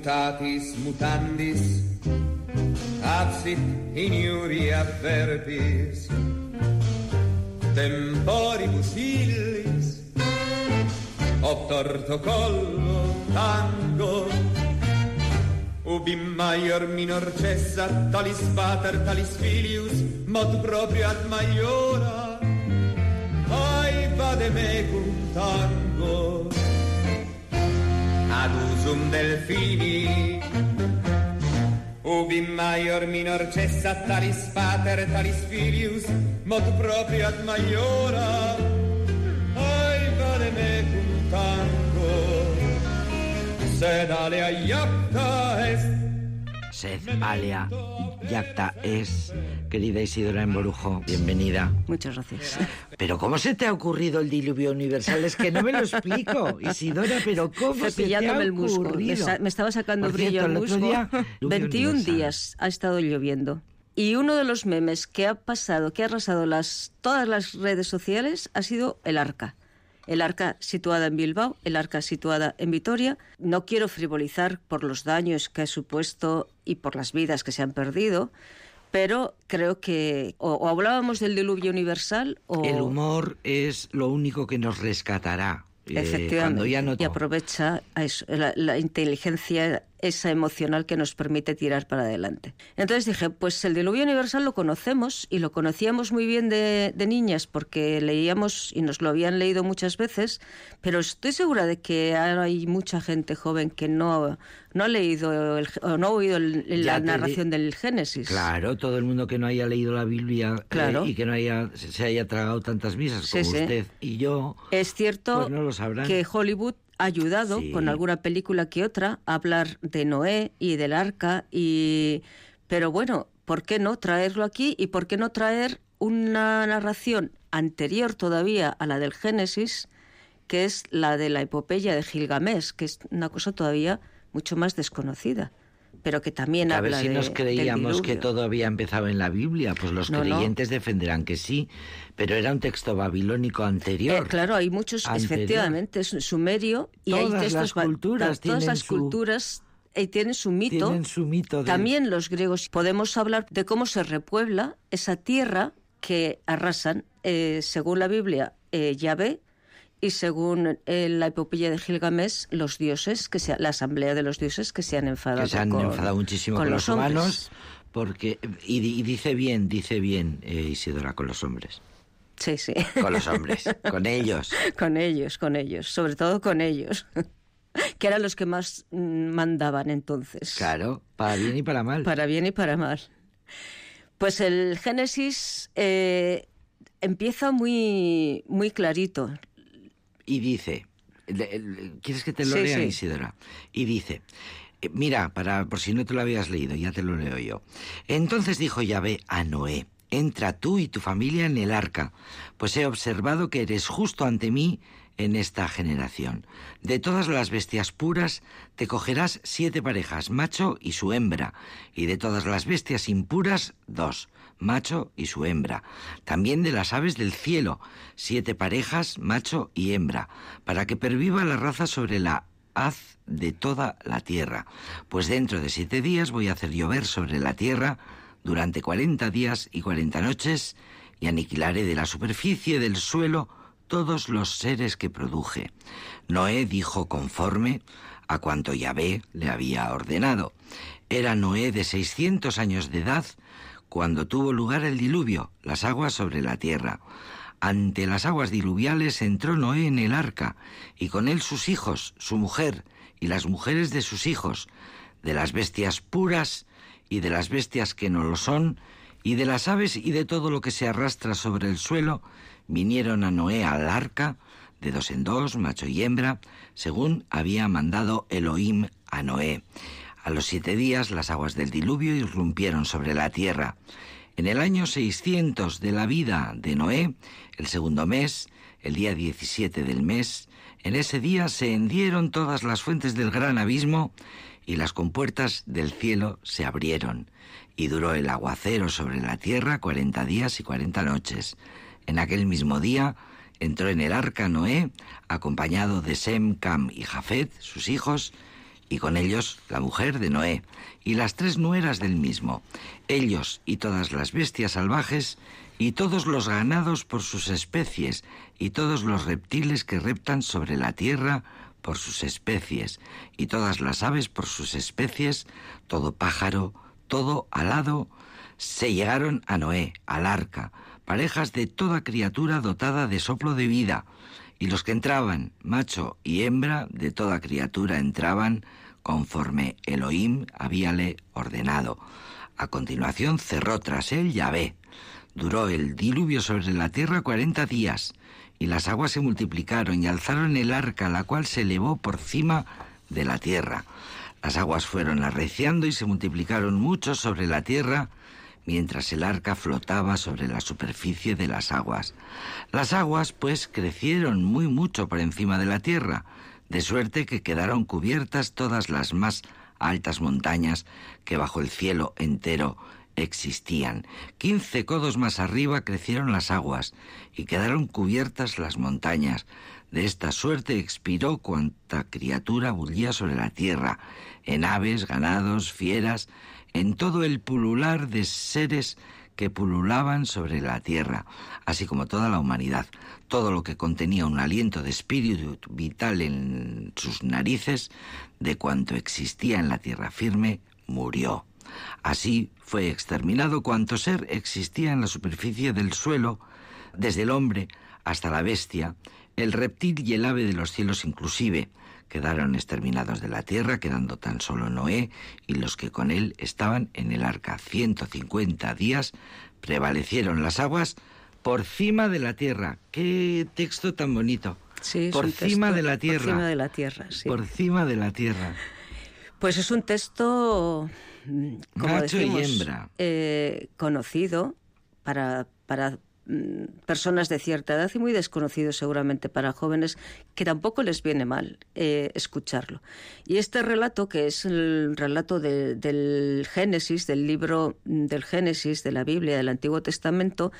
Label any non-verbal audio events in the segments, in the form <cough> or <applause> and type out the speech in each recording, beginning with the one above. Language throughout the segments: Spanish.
mutatis mutandis, absit in iuria verbis, temporibus illis, obtorto collo tango, ubi maior minor cessa, talis pater, talis filius, mod proprio ad maiora, ai vade mecum tango, ad usum delfini, ubi maior minor cessa talis pater talis filius mod proprio ad maiora. Ai vale me cum tango sed alea iacta est. Sed Alea Yacta es, querida Isidora Emborujo, bienvenida. Muchas gracias. Pero ¿cómo se te ha ocurrido el diluvio universal? Es que no me lo explico, <laughs> Isidora, pero ¿cómo se te ha Cepillándome el musgo. Me, ocurrido? estaba sacando Por brillo cierto, el musgo. día, diluvio 21 universal. días ha estado lloviendo. Y uno de los memes que ha pasado, que ha arrasado las, todas las redes sociales, ha sido el arca. El arca situada en Bilbao, el arca situada en Vitoria. No quiero frivolizar por los daños que ha supuesto y por las vidas que se han perdido, pero creo que o, o hablábamos del diluvio universal o... El humor es lo único que nos rescatará. eh, Efectivamente. cuando ya no Y aprovecha a eso, la, la inteligencia esa emocional que nos permite tirar para adelante. Entonces dije, pues el diluvio universal lo conocemos y lo conocíamos muy bien de, de niñas porque leíamos y nos lo habían leído muchas veces, pero estoy segura de que hay mucha gente joven que no, no ha leído el- o no ha oído el- la narración del Génesis. Claro, todo el mundo que no haya leído la Biblia eh, Claro. y que no haya se haya tragado tantas misas Sí, como sí. usted y yo, Es cierto Pues no lo que Hollywood ayudado Sí. con alguna película que otra a hablar de Noé y del arca y pero bueno, ¿por qué no traerlo aquí y por qué no traer una narración anterior todavía a la del Génesis, que es la de la epopeya de Gilgamesh, que es una cosa todavía mucho más desconocida, pero que también a ver habla si de- nos creíamos que todo había empezado en la Biblia, pues los No, no. creyentes defenderán que sí, pero era un texto babilónico anterior. Eh, claro, hay muchos, Anterior. efectivamente, es sumerio y hay Todas textos las culturas todas las su- culturas eh, tienen su mito. Tienen su mito de- También los griegos podemos hablar de cómo se repuebla esa tierra que arrasan, eh, según la Biblia, eh, Yahvé, y según eh, la epopeya de Gilgamesh, los dioses, que se, la asamblea de los dioses que se han enfadado que se han con, enfadado muchísimo con, los, hombres. humanos, porque y dice bien, dice bien eh, Isidora con los hombres, Sí, sí. con los hombres, <laughs> con ellos. Con ellos, con ellos, sobre todo con ellos, <laughs> que eran los que más mm, mandaban entonces, Claro, para bien y para mal. para bien y para mal. Pues el Génesis eh, empieza muy, muy clarito. Y dice, ¿quieres que te lo Sí, lea, sí. Isidora? Y dice, eh, mira, para por si no te lo habías leído, ya te lo leo yo. Entonces dijo Yahvé a Noé, entra tú y tu familia en el arca, pues he observado que eres justo ante mí en esta generación. De todas las bestias puras te cogerás siete parejas, macho y su hembra, y de todas las bestias impuras, dos, macho y su hembra. También de las aves del cielo, siete parejas, macho y hembra, para que perviva la raza sobre la haz de toda la tierra. Pues dentro de siete días voy a hacer llover sobre la tierra durante cuarenta días y cuarenta noches, y aniquilaré de la superficie del suelo todos los seres que produje. Noé dijo conforme a cuanto Yahvé le había ordenado. Era Noé de seiscientos años de edad cuando tuvo lugar el diluvio, las aguas sobre la tierra. Ante las aguas diluviales entró Noé en el arca, y con él sus hijos, su mujer, y las mujeres de sus hijos, de las bestias puras y de las bestias que no lo son, y de las aves y de todo lo que se arrastra sobre el suelo, vinieron a Noé al arca, de dos en dos, macho y hembra, según había mandado Elohim a Noé. A los siete días las aguas del diluvio irrumpieron sobre la tierra. En el año 600 de la vida de Noé, el segundo mes, el día 17 del mes, en ese día se hendieron todas las fuentes del gran abismo y las compuertas del cielo se abrieron, y duró el aguacero sobre la tierra cuarenta días y cuarenta noches. En aquel mismo día entró en el arca Noé, acompañado de Sem, Cam y Jafet, sus hijos, y con ellos la mujer de Noé, y las tres nueras del mismo, ellos y todas las bestias salvajes, y todos los ganados por sus especies, y todos los reptiles que reptan sobre la tierra por sus especies, y todas las aves por sus especies, todo pájaro, todo alado, se llegaron a Noé, al arca, parejas de toda criatura dotada de soplo de vida, y los que entraban, macho y hembra de toda criatura entraban conforme Elohim habíale ordenado. A continuación cerró tras él Yahvé. Duró el diluvio sobre la tierra cuarenta días, y las aguas se multiplicaron y alzaron el arca, la cual se elevó por cima de la tierra. Las aguas fueron arreciando y se multiplicaron mucho sobre la tierra, mientras el arca flotaba sobre la superficie de las aguas. Las aguas, pues, crecieron muy mucho por encima de la tierra, de suerte que quedaron cubiertas todas las más altas montañas que bajo el cielo entero existían. Quince codos más arriba crecieron las aguas y quedaron cubiertas las montañas. De esta suerte expiró cuanta criatura bullía sobre la tierra, en aves, ganados, fieras, en todo el pulular de seres que pululaban sobre la tierra, así como toda la humanidad. Todo lo que contenía un aliento de espíritu vital en sus narices, de cuanto existía en la tierra firme, murió. Así fue exterminado cuanto ser existía en la superficie del suelo, desde el hombre hasta la bestia, el reptil y el ave de los cielos inclusive, quedaron exterminados de la tierra, quedando tan solo Noé y los que con él estaban en el arca. Ciento cincuenta días prevalecieron las aguas por cima de la tierra. Qué texto tan bonito. Sí, por cima de la tierra. Por cima de la tierra, sí. Por cima de la tierra. Pues es un texto, mm, como Macho y hembra. eh, conocido para, para personas de cierta edad y muy desconocido seguramente para jóvenes que tampoco les viene mal eh, escucharlo. Y este relato, que es el relato de- del Génesis, del libro mm, del Génesis, de la Biblia, del Antiguo Testamento,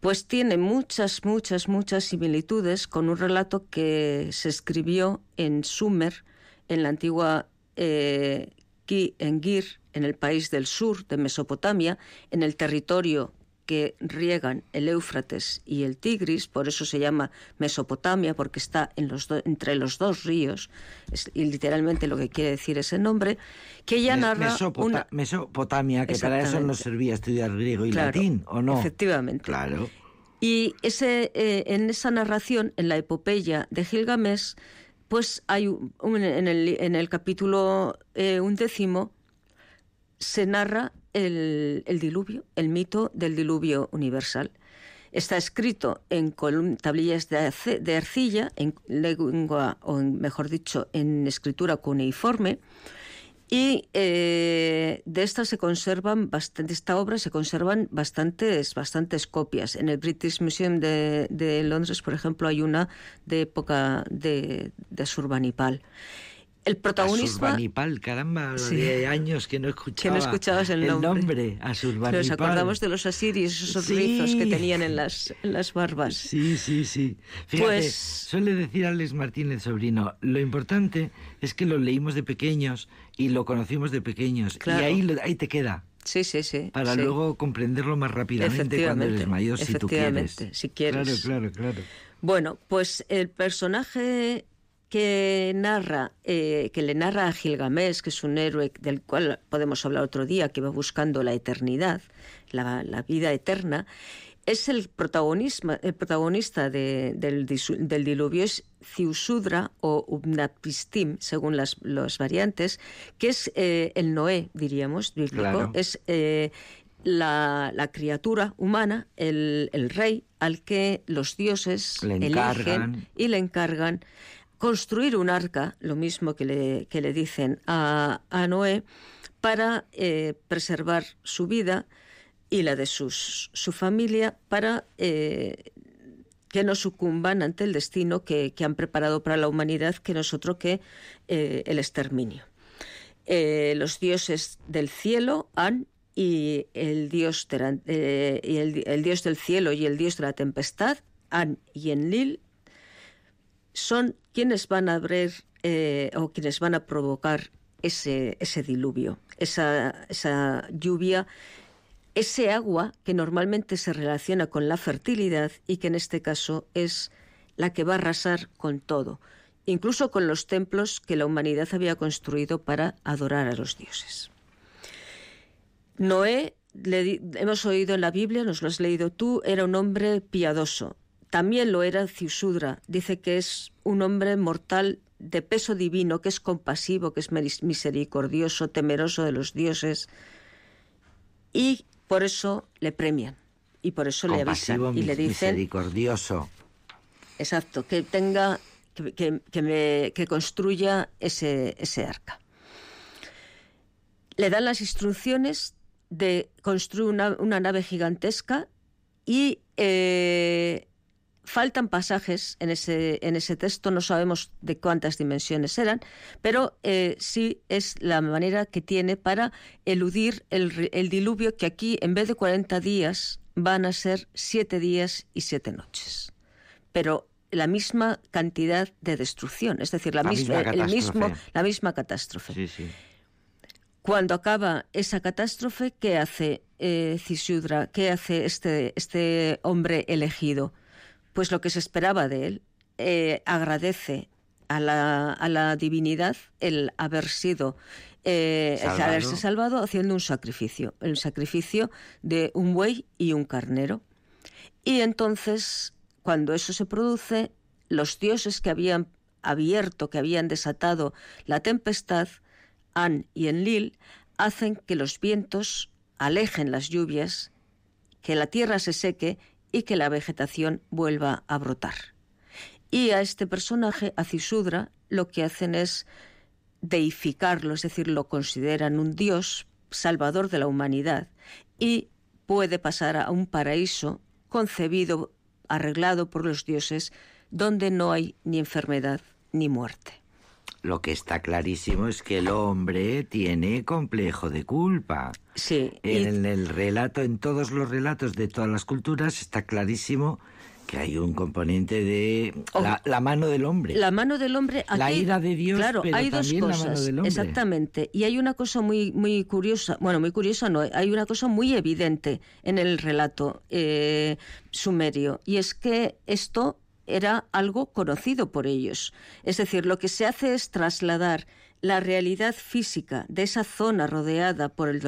pues tiene muchas, muchas, muchas similitudes con un relato que se escribió en Sumer, en la antigua eh, Ki Engir, en el país del sur de Mesopotamia, en el territorio que riegan el Éufrates y el Tigris, por eso se llama Mesopotamia, porque está en los do- entre los dos ríos, es- y literalmente lo que quiere decir ese nombre, que ella Mes- narra Mesopota- una... Mesopotamia, que para eso nos servía estudiar griego y Claro, latín, ¿o no? efectivamente. Claro. Y ese, eh, en esa narración, en la epopeya de Gilgamesh, pues hay un- un- en, el, en el capítulo eh, undécimo se narra el, el diluvio, el mito del diluvio universal. Está escrito en tablillas de, arcilla, en lengua, o en- mejor dicho, en escritura cuneiforme, y eh, de esta se conservan de esta obra se conservan bastantes, bastantes copias. En el British Museum de, de Londres, por ejemplo, hay una de época de, de Asurbanipal. El protagonista. Asurbanipal, caramba, Sí. de años que no escuchaba. Que no escuchabas el nombre. nombre. Nos acordamos de los asirios, esos Sí. rizos que tenían en las, en las barbas. Sí, sí, sí. Fíjate, Pues- suele decir Alex Martínez Sobrino, lo importante es que lo leímos de pequeños y lo conocimos de pequeños. Claro. Y ahí, ahí te queda, Sí, sí, sí. para sí. luego comprenderlo más rápidamente cuando eres mayor, si tú quieres. efectivamente, si quieres. Claro, claro, claro. Bueno, pues el personaje que narra, eh, que le narra a Gilgamesh, que es un héroe del cual podemos hablar otro día, que va buscando la eternidad, la, la vida eterna, es el, protagonismo, el protagonista de- del, diluvio, es Ciusudra o Ubnapistim, según las, las variantes, que es eh, el Noé, diríamos, bíblico, Claro. es eh, la, la criatura humana, el, el rey, al que los dioses Le eligen y le encargan construir un arca, lo mismo que le, que le dicen a, a Noé, para eh, preservar su vida y la de sus, su familia, para eh, que no sucumban ante el destino que, que han preparado para la humanidad, que no es otro que eh, el exterminio. Los dioses del cielo, An, y el dios, de el, el dios del cielo y el dios de la tempestad, An y Enlil, son quienes van a abrir eh, o quienes van a provocar ese, ese diluvio, esa, esa lluvia, ese agua que normalmente se relaciona con la fertilidad y que en este caso es la que va a arrasar con todo, incluso con los templos que la humanidad había construido para adorar a los dioses. Noé, hemos oído en la Biblia, nos lo has leído tú, era un hombre piadoso. También lo era Ciusudra. Dice que es un hombre mortal de peso divino, que es compasivo, que es misericordioso, temeroso de los dioses. Y por eso le premian. Y por eso le avisan. Y le dicen. Misericordioso. Exacto, que tenga. que, que, que construya ese, ese arca. Le dan las instrucciones de construir una, nave gigantesca y eh, faltan pasajes en ese, en ese texto, no sabemos de cuántas dimensiones eran, pero eh, sí es la manera que tiene para eludir el, el, diluvio que aquí en vez de 40 días van a ser 7 días y 7 noches. Pero la misma cantidad de destrucción, es decir, la, misma, el mismo, la misma catástrofe. Sí, sí. Cuando acaba esa catástrofe, ¿qué hace eh, ¿Qué hace este, este hombre elegido? Pues lo que se esperaba de él. Eh, agradece a la, a la, divinidad el haber sido eh, haberse salvado haciendo un sacrificio, el sacrificio de un buey y un carnero. Y entonces, cuando eso se produce, los dioses que habían abierto, que habían desatado la tempestad, An y Enlil hacen que los vientos alejen las lluvias, que la tierra se seque y que la vegetación vuelva a brotar. Y a este personaje, a Cisudra, lo que hacen es deificarlo, es decir, lo consideran un dios salvador de la humanidad y puede pasar a un paraíso concebido, arreglado por los dioses, donde no hay ni enfermedad ni muerte. Lo que está clarísimo es que el hombre tiene complejo de culpa. Sí. En el relato, en todos los relatos de todas las culturas, está clarísimo que hay un componente de la, mano del hombre. La mano del hombre. la ira de Dios, claro, pero hay también dos cosas, la mano del hombre. Exactamente. Y hay una cosa muy, muy curiosa, bueno, muy curiosa no, hay una cosa muy evidente en el relato eh, sumerio, y es que esto era algo conocido por ellos. Es decir, lo que se hace es trasladar la realidad física de esa zona rodeada por el,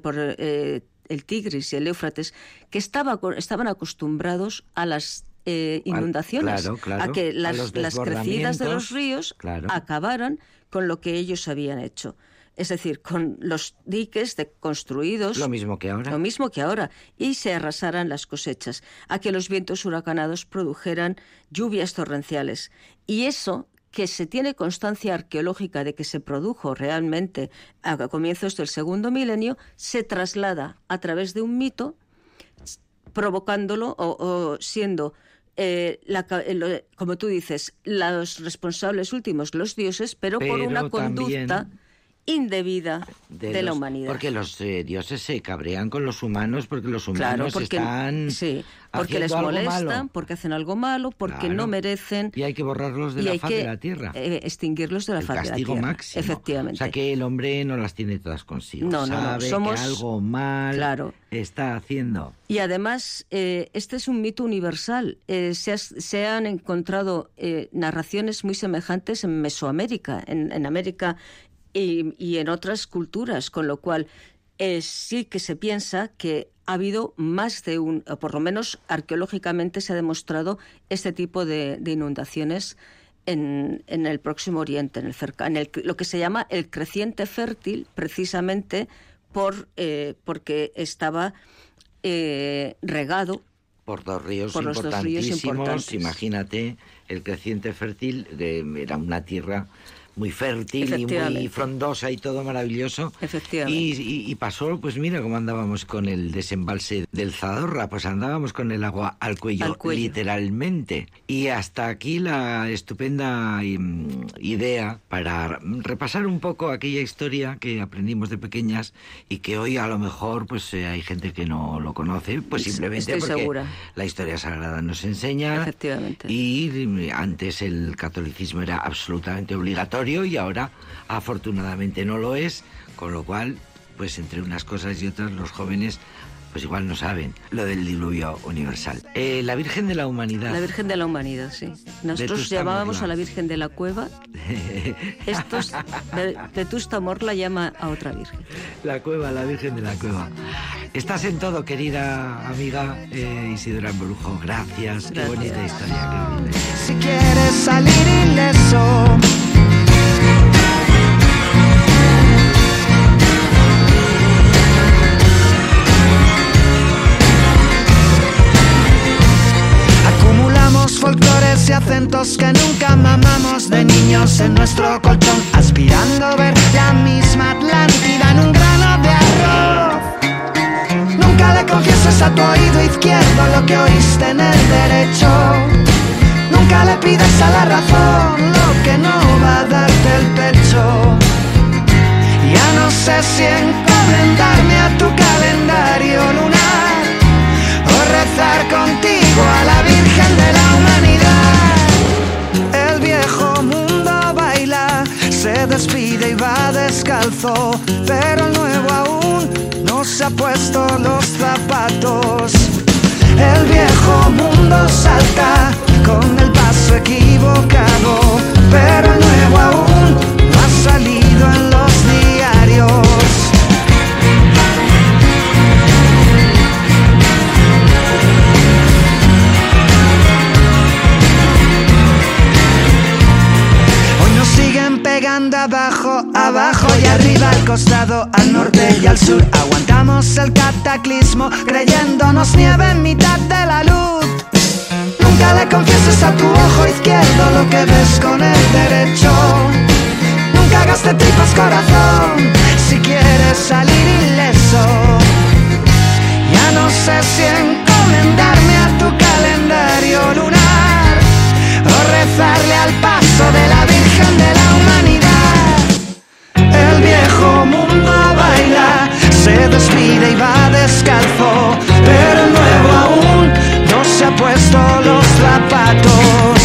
por, eh, el Tigris y el Éufrates, que estaba, estaban acostumbrados a las eh, inundaciones, a que las, las crecidas de los ríos acabaran con lo que ellos habían hecho es decir, con los diques de construidos. Lo mismo que ahora. Lo mismo que ahora. Y se arrasaran las cosechas, a que los vientos huracanados produjeran lluvias torrenciales. Y eso que se tiene constancia arqueológica de que se produjo realmente a comienzos del segundo milenio, se traslada a través de un mito, provocándolo o, siendo eh, como tú dices, los responsables últimos, los dioses, pero, por una conducta indebida de, la humanidad. Porque los eh, dioses se cabrean con los humanos porque los humanos están sí, porque les molestan, porque hacen algo malo, porque no merecen y hay que borrarlos de la faz de la tierra, eh, extinguirlos de la faz de la tierra. máximo. Efectivamente. O sea que el hombre no las tiene todas consigo. No, no, Sabe Somos... que algo mal claro. está haciendo. Y además eh, este es un mito universal. se, se, han encontrado narraciones muy semejantes en Mesoamérica, en, en América y, en otras culturas, con lo cual eh, sí que se piensa que ha habido más de un, o por lo menos arqueológicamente se ha demostrado este tipo de, inundaciones en, en, el próximo Oriente, en el, cerca, en el lo que se llama el creciente fértil, precisamente por porque estaba eh, regado por dos ríos, importantísimos. Imagínate, el creciente fértil de, era una tierra muy fértil y muy frondosa y todo maravilloso. Y, pasó, pues mira cómo andábamos con el desembalse del Zadorra, pues andábamos con el agua al cuello, literalmente. Y hasta aquí la estupenda mm, idea para repasar un poco aquella historia que aprendimos de pequeñas y que hoy a lo mejor pues eh, hay gente que no lo conoce, pues simplemente porque la historia sagrada nos enseña. Efectivamente. Y mm, antes el catolicismo era absolutamente obligatorio y ahora afortunadamente no lo es, con lo cual, pues entre unas cosas y otras los jóvenes pues igual no saben lo del diluvio universal. Eh, la Virgen de la Humanidad. La Virgen de la Humanidad, sí. Nosotros llamábamos a la Virgen de la Cueva. <laughs> Estos, Vetusta Morla llama a otra Virgen. La Cueva, la Virgen de la Cueva. Estás en todo, querida amiga eh, Isidora Embrujo. Gracias. Qué bonita historia. si quieres salir ileso y acentos que nunca mamamos de niños en nuestro colchón, aspirando a ver la misma Atlántida en un grano de arroz. Nunca le confieses a tu oído izquierdo lo que oíste en el derecho. Nunca le pides a la razón lo que no va a darte el pecho. Ya no sé si encomendarme a tu calendario lunar pero el nuevo aún no se ha puesto los zapatos. El viejo mundo salta con el paso equivocado, pero el nuevo aún no ha salido en los diarios. abajo, abajo y arriba, al al norte y al sur. Aguantamos el cataclismo creyéndonos nieve en mitad de la luz. Nunca le confieses a tu ojo izquierdo lo que ves con el derecho. Nunca hagas de tripas corazón si quieres salir ileso. Ya no sé si encomendarme a tu calendario lunar o rezarle al paso de la Virgen de la vida iba descalzo, pero el nuevo aún no se ha puesto los zapatos.